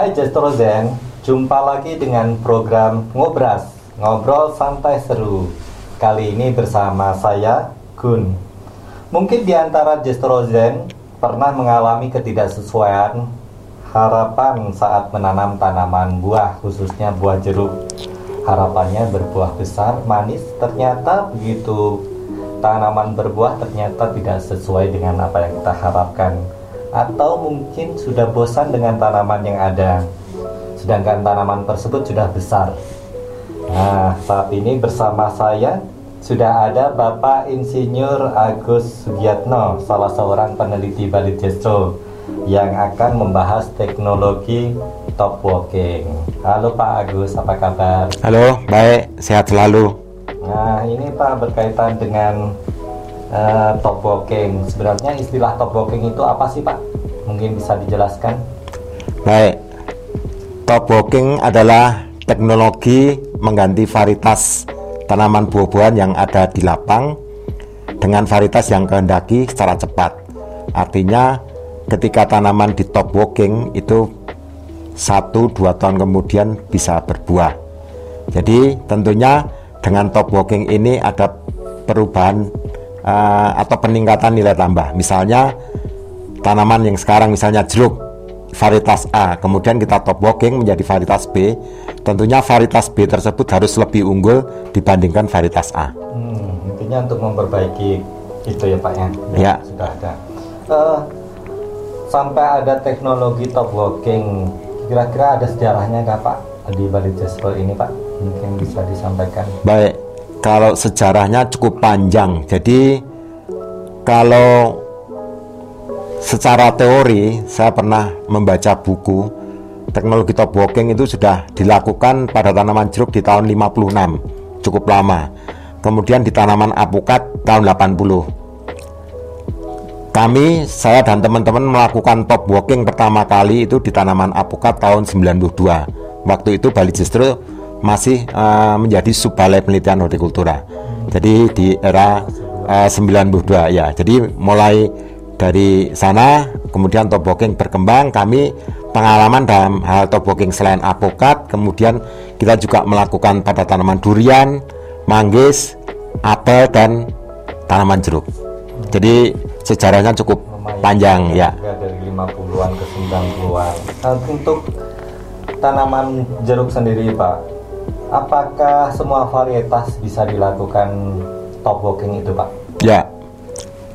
Hai Jestrozen, jumpa lagi dengan program Ngobras, Ngobrol Santai Seru. Kali ini bersama saya, Gun. Mungkin di antara Jestrozen pernah mengalami ketidaksesuaian harapan saat menanam tanaman buah, khususnya buah jeruk. Harapannya berbuah besar, manis, ternyata begitu tanaman berbuah ternyata tidak sesuai dengan apa yang kita harapkan. Atau mungkin sudah bosan dengan tanaman yang ada. Sedangkan tanaman tersebut sudah besar. Nah saat ini bersama saya sudah ada Bapak Insinyur Agus Sugiatno salah seorang peneliti Bali Destro yang akan membahas teknologi top walking. Halo Pak Agus apa kabar? Halo, baik, sehat selalu. Nah, ini Pak berkaitan dengan eh, top walking. Sebenarnya istilah top walking itu apa sih Pak? Mungkin bisa dijelaskan? Baik, top walking adalah teknologi mengganti varietas tanaman buah-buahan yang ada di lapang dengan varietas yang kehendaki secara cepat. Artinya, ketika tanaman di top walking itu satu dua tahun kemudian bisa berbuah. Jadi tentunya dengan top walking ini ada perubahan uh, atau peningkatan nilai tambah. Misalnya tanaman yang sekarang misalnya jeruk varietas A, kemudian kita top walking menjadi varietas B, tentunya varietas B tersebut harus lebih unggul dibandingkan varietas A. Hmm, intinya untuk memperbaiki itu ya Pak ya. Ya. Sudah ada. Eh, sampai ada teknologi top walking. Kira-kira ada sejarahnya nggak Pak di Bali Jasper ini Pak? Mungkin bisa disampaikan. Baik, kalau sejarahnya cukup panjang. Jadi kalau secara teori saya pernah membaca buku teknologi top walking itu sudah dilakukan pada tanaman jeruk di tahun 56 cukup lama kemudian di tanaman apukat tahun 80 kami saya dan teman-teman melakukan top walking pertama kali itu di tanaman apukat tahun 92 waktu itu Bali justru masih uh, menjadi subbalai penelitian hortikultura. Jadi di era uh, 92 ya. Jadi mulai dari sana kemudian top walking berkembang kami pengalaman dalam hal top walking selain apokat kemudian kita juga melakukan pada tanaman durian manggis apel dan tanaman jeruk. Jadi sejarahnya cukup Lumayan. panjang ya. Dari 50-an ke 90-an. Nah, untuk tanaman jeruk sendiri Pak, apakah semua varietas bisa dilakukan top walking itu Pak? ya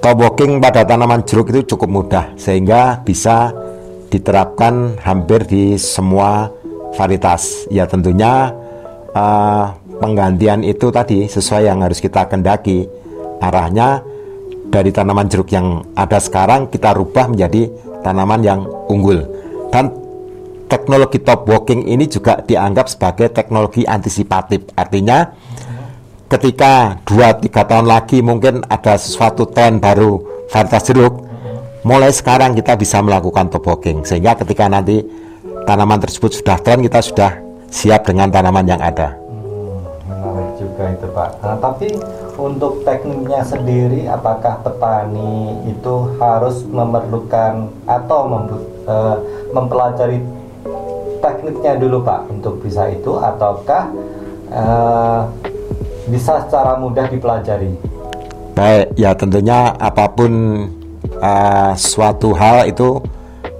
top walking pada tanaman jeruk itu cukup mudah sehingga bisa diterapkan hampir di semua varietas. Ya tentunya eh, penggantian itu tadi sesuai yang harus kita kendaki. Arahnya dari tanaman jeruk yang ada sekarang kita rubah menjadi tanaman yang unggul. Dan teknologi top walking ini juga dianggap sebagai teknologi antisipatif. Artinya ketika 2-3 tahun lagi mungkin ada sesuatu tren baru varietas jeruk mulai sekarang kita bisa melakukan top walking. Sehingga ketika nanti tanaman tersebut sudah tren kita sudah siap dengan tanaman yang ada. Menarik juga itu Pak. Nah, tapi untuk tekniknya sendiri, apakah petani itu harus memerlukan atau eh, mempelajari tekniknya dulu Pak untuk bisa itu, ataukah eh, bisa secara mudah dipelajari? Baik, ya tentunya apa pun uh, suatu hal itu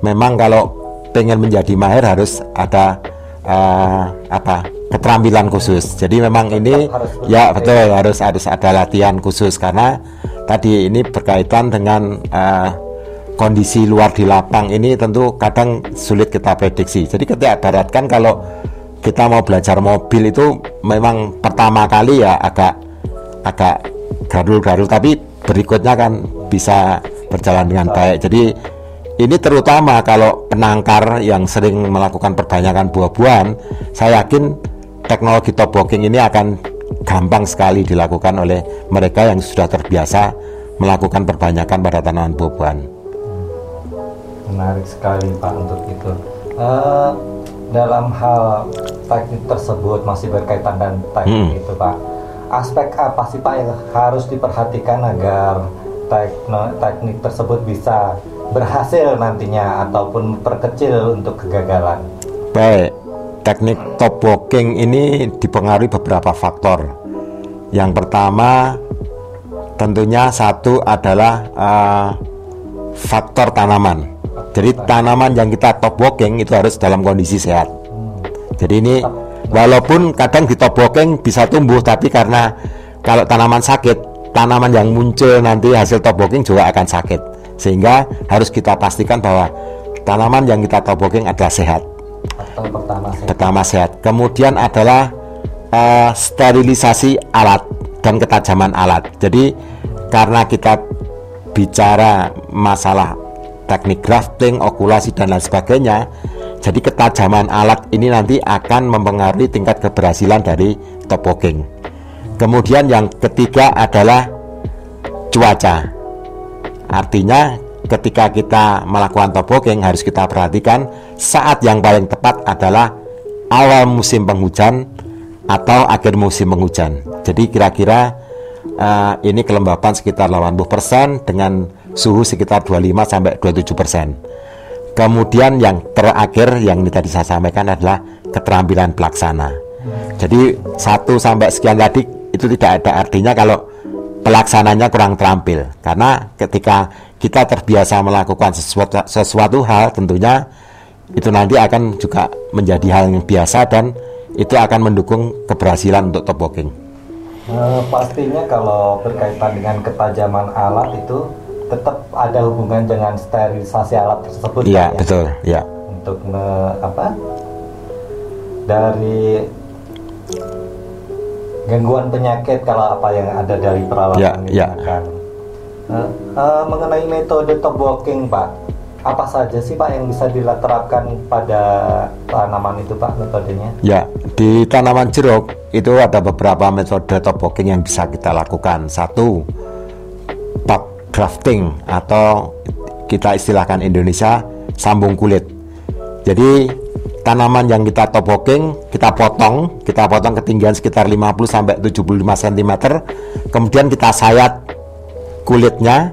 memang kalau pengen menjadi mahir harus ada uh, apa keterampilan khusus. Jadi memang ini harus ya betul harus harus ada latihan khusus karena tadi ini berkaitan dengan uh, kondisi luar di lapang ini tentu kadang sulit kita prediksi. Jadi ketika daratkan kalau kita mau belajar mobil itu memang pertama kali ya agak agak garul-garul tapi berikutnya kan bisa berjalan dengan baik. Jadi ini terutama kalau penangkar yang sering melakukan perbanyakan buah-buahan, saya yakin teknologi top walking ini akan gampang sekali dilakukan oleh mereka yang sudah terbiasa melakukan perbanyakan pada tanaman buah-buahan. Menarik sekali Pak untuk itu. Eh, dalam hal teknik tersebut masih berkaitan dan teknik Hmm. itu Pak. Aspek apa sih Pak yang harus diperhatikan agar tekno, teknik tersebut bisa berhasil nantinya ataupun perkecil untuk kegagalan? Baik, teknik top walking ini dipengaruhi beberapa faktor. Yang pertama tentunya satu adalah uh, faktor tanaman. Jadi tanaman yang kita top walking itu harus dalam kondisi sehat. Jadi ini walaupun kadang di top walking bisa tumbuh tapi karena kalau tanaman sakit, tanaman yang muncul nanti hasil top walking juga akan sakit. Sehingga harus kita pastikan bahwa tanaman yang kita top walking adalah sehat. pertama sehat. Pertama sehat. Kemudian adalah uh, sterilisasi alat dan ketajaman alat. Jadi karena kita bicara masalah teknik grafting, okulasi dan lain sebagainya, jadi ketajaman alat ini nanti akan mempengaruhi tingkat keberhasilan dari top walking. Kemudian yang ketiga adalah cuaca. Artinya ketika kita melakukan top walking harus kita perhatikan saat yang paling tepat adalah awal musim penghujan atau akhir musim penghujan. Jadi kira-kira uh, ini kelembapan sekitar 80% dengan suhu sekitar 25 sampai 27%. Kemudian yang terakhir yang ini tadi saya sampaikan adalah keterampilan pelaksana. Jadi satu sampai sekian tadi itu tidak ada artinya kalau pelaksananya kurang terampil karena ketika kita terbiasa melakukan sesuatu, sesuatu hal tentunya itu nanti akan juga menjadi hal yang biasa dan itu akan mendukung keberhasilan untuk top walking. Uh, pastinya kalau berkaitan dengan ketajaman alat itu tetap ada hubungan dengan sterilisasi alat tersebut. Iya, ya? betul, ya. Untuk me, apa? Dari gangguan penyakit kalau apa yang ada dari peralatan ya, ini ya. kan. Uh, uh, mengenai metode top walking, Pak apa saja sih Pak yang bisa diterapkan pada tanaman itu Pak metodenya? Ya, di tanaman jeruk itu ada beberapa metode top walking yang bisa kita lakukan. Satu, top grafting atau kita istilahkan Indonesia sambung kulit. Jadi tanaman yang kita top walking kita potong, kita potong ketinggian sekitar 50 sampai 75 cm, kemudian kita sayat kulitnya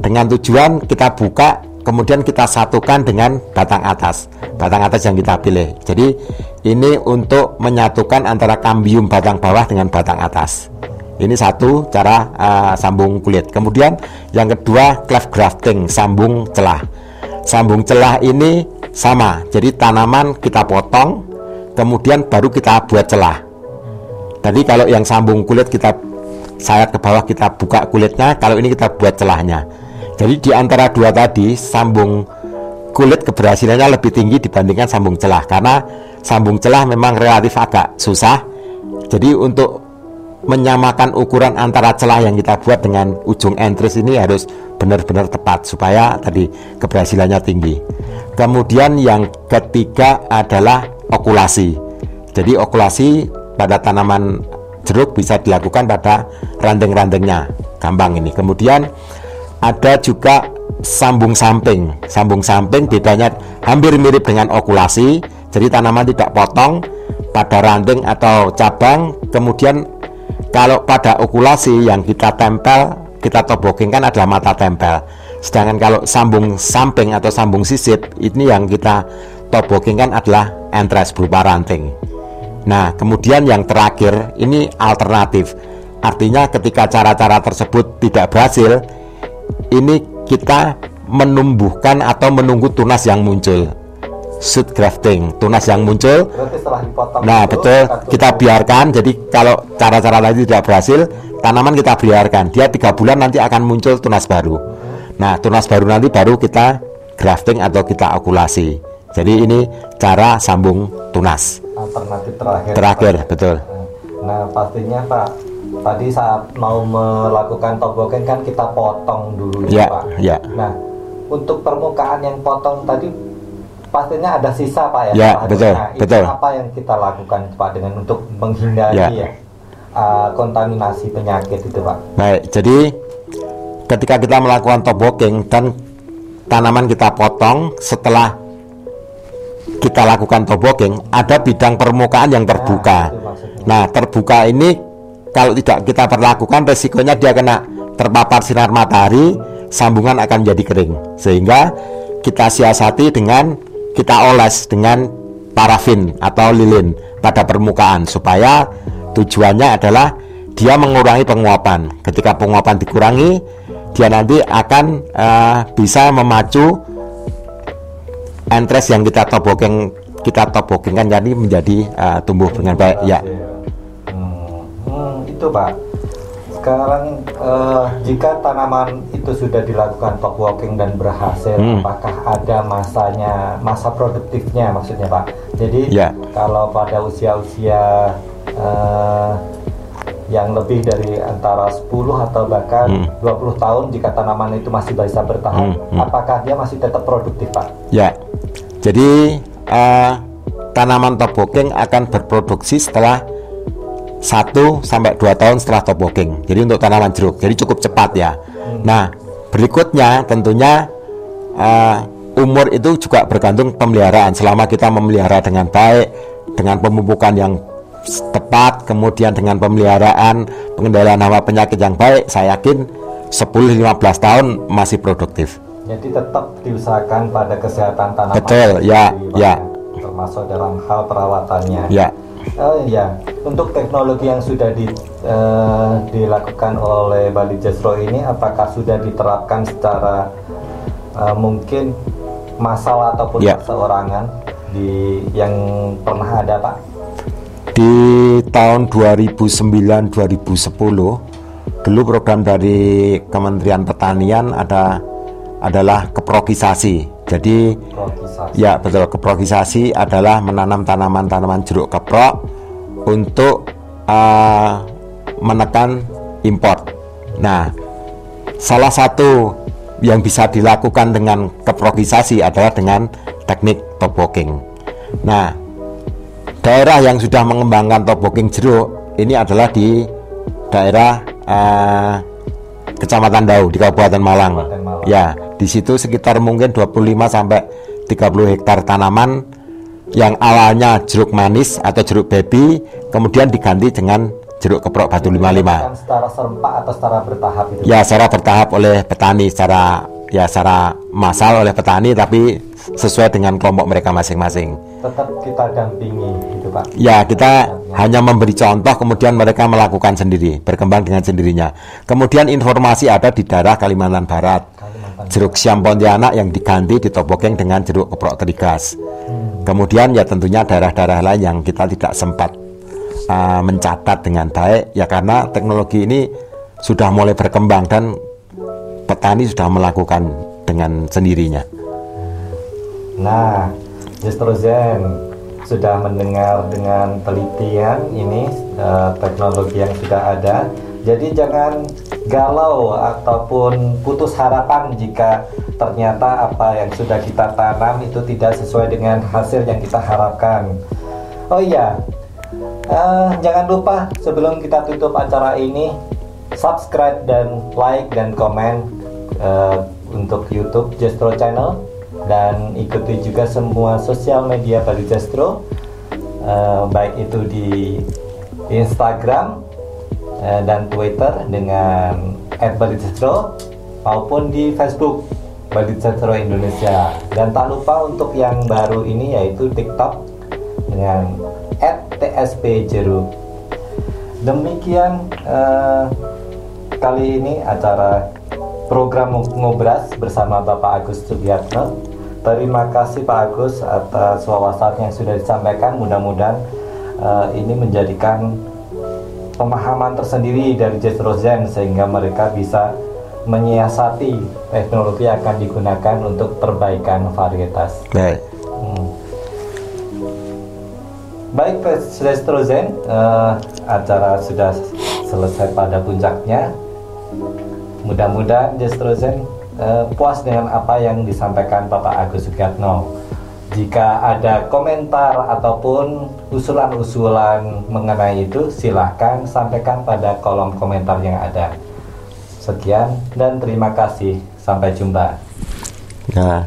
dengan tujuan kita buka kemudian kita satukan dengan batang atas batang atas yang kita pilih jadi ini untuk menyatukan antara kambium batang bawah dengan batang atas ini satu cara uh, sambung kulit. Kemudian yang kedua cleft grafting sambung celah. Sambung celah ini sama jadi tanaman kita potong kemudian baru kita buat celah. Tadi kalau yang sambung kulit kita sayat ke bawah kita buka kulitnya kalau ini kita buat celahnya. Jadi di antara dua tadi sambung kulit keberhasilannya lebih tinggi dibandingkan sambung celah. Karena sambung celah memang relatif agak susah. Jadi untuk menyamakan ukuran antara celah yang kita buat dengan ujung entris ini harus benar-benar tepat supaya tadi keberhasilannya tinggi. Kemudian yang ketiga adalah okulasi. Jadi okulasi pada tanaman jeruk bisa dilakukan pada ranting-rantingnya. Gampang ini. Kemudian ada juga sambung samping. Sambung samping bedanya hampir mirip dengan okulasi. Jadi tanaman tidak potong pada ranting atau cabang. Kemudian kalau pada okulasi yang kita tempel, kita toboking kan adalah mata tempel. Sedangkan kalau sambung samping atau sambung sisip, ini yang kita toboking kan adalah entres berupa ranting. Nah, kemudian yang terakhir ini alternatif. Artinya ketika cara-cara tersebut tidak berhasil, ini kita menumbuhkan atau menunggu tunas yang muncul shoot grafting tunas yang muncul. Nah itu, betul. kita biarkan. Jadi kalau cara-cara tadi tidak berhasil tanaman kita biarkan. Dia tiga bulan nanti akan muncul tunas baru. Nah tunas baru nanti baru kita grafting atau kita okulasi. Jadi ini cara sambung tunas. Alternatif terakhir. Terakhir betul. Nah pastinya pak tadi saat mau melakukan tobogan kan kita potong dulu ya, ya Pak. Ya. Nah, untuk permukaan yang potong tadi pastinya ada sisa Pak ya. Ya, betul, nah, betul. apa yang kita lakukan Pak dengan untuk menghindari ya, ya uh, kontaminasi penyakit itu Pak? Baik, jadi ketika kita melakukan top walking dan tanaman kita potong setelah kita lakukan top walking ada bidang permukaan yang terbuka. Nah, nah terbuka ini kalau tidak kita perlakukan resikonya dia kena terpapar sinar matahari, sambungan akan menjadi kering. Sehingga kita siasati dengan kita oles dengan parafin atau lilin pada permukaan supaya tujuannya adalah dia mengurangi penguapan. Ketika penguapan dikurangi, dia nanti akan uh, bisa memacu entres yang kita toboking kita tobokingkan jadi menjadi uh, tumbuh dengan baik ya. Hmm, itu pak. Sekarang uh, jika tanaman itu sudah dilakukan top walking dan berhasil, hmm. apakah ada masanya masa produktifnya maksudnya pak? Jadi ya. kalau pada usia-usia uh, yang lebih dari antara 10 atau bahkan hmm. 20 tahun jika tanaman itu masih bisa bertahan, hmm. Hmm. apakah dia masih tetap produktif, Pak? Ya. Jadi uh, tanaman topoking akan berproduksi setelah 1 sampai 2 tahun setelah topoking. Jadi untuk tanaman jeruk. Jadi cukup cepat ya. Hmm. Nah, berikutnya tentunya uh, umur itu juga bergantung pemeliharaan. Selama kita memelihara dengan baik, dengan pemupukan yang tepat kemudian dengan pemeliharaan pengendalian hama penyakit yang baik saya yakin 10-15 tahun masih produktif jadi tetap diusahakan pada kesehatan tanaman betul ya ya termasuk dalam hal perawatannya ya Uh, ya, untuk teknologi yang sudah di, uh, dilakukan oleh Bali Jasro ini, apakah sudah diterapkan secara uh, mungkin masalah ataupun ya. seorangan di yang pernah ada, Pak? di tahun 2009-2010 dulu program dari Kementerian Pertanian ada adalah keprokisasi. Jadi keprokisasi. ya betul keprokisasi adalah menanam tanaman-tanaman jeruk keprok untuk uh, menekan impor. Nah, salah satu yang bisa dilakukan dengan keprokisasi adalah dengan teknik top walking. Nah, daerah yang sudah mengembangkan topoking jeruk ini adalah di daerah uh, Kecamatan Dau di Kabupaten Malang. Malang. Ya, di situ sekitar mungkin 25 sampai 30 hektar tanaman yang awalnya jeruk manis atau jeruk baby kemudian diganti dengan jeruk keprok batu 55. Secara serempak atau secara bertahap itu? Ya, secara bertahap oleh petani secara ya secara massal oleh petani tapi sesuai dengan kelompok mereka masing-masing. Tetap kita dampingi gitu Pak. Ya, kita ya. hanya memberi contoh kemudian mereka melakukan sendiri, berkembang dengan sendirinya. Kemudian informasi ada di daerah Kalimantan Barat. Jeruk siam Pontianak yang diganti di Topokeng dengan jeruk keprok terigas. Kemudian ya tentunya daerah-daerah lain yang kita tidak sempat uh, mencatat dengan baik ya karena teknologi ini sudah mulai berkembang dan petani sudah melakukan dengan sendirinya. Nah, justru Zen sudah mendengar dengan telitian ini uh, teknologi yang sudah ada. Jadi jangan galau ataupun putus harapan jika ternyata apa yang sudah kita tanam itu tidak sesuai dengan hasil yang kita harapkan. Oh iya, uh, jangan lupa sebelum kita tutup acara ini subscribe dan like dan komen uh, untuk YouTube Jestro Channel dan ikuti juga semua sosial media Bali Jestro uh, baik itu di Instagram uh, dan Twitter dengan @balitjestro maupun di Facebook Bali Jestro Indonesia dan tak lupa untuk yang baru ini yaitu TikTok dengan @tspjeru demikian uh, kali ini acara program Ngobras bersama Bapak Agus Sugiatno. Terima kasih Pak Agus atas wawasannya yang sudah disampaikan. Mudah-mudahan uh, ini menjadikan pemahaman tersendiri dari Jet Rosen sehingga mereka bisa menyiasati teknologi yang akan digunakan untuk perbaikan varietas. Baik. Hmm. Baik, Jet Rosen, uh, acara sudah selesai pada puncaknya mudah-mudahan Jestrozen uh, puas dengan apa yang disampaikan Bapak Agus Sugiyatno. Jika ada komentar ataupun usulan-usulan mengenai itu, silahkan sampaikan pada kolom komentar yang ada. Sekian dan terima kasih. Sampai jumpa. Ya.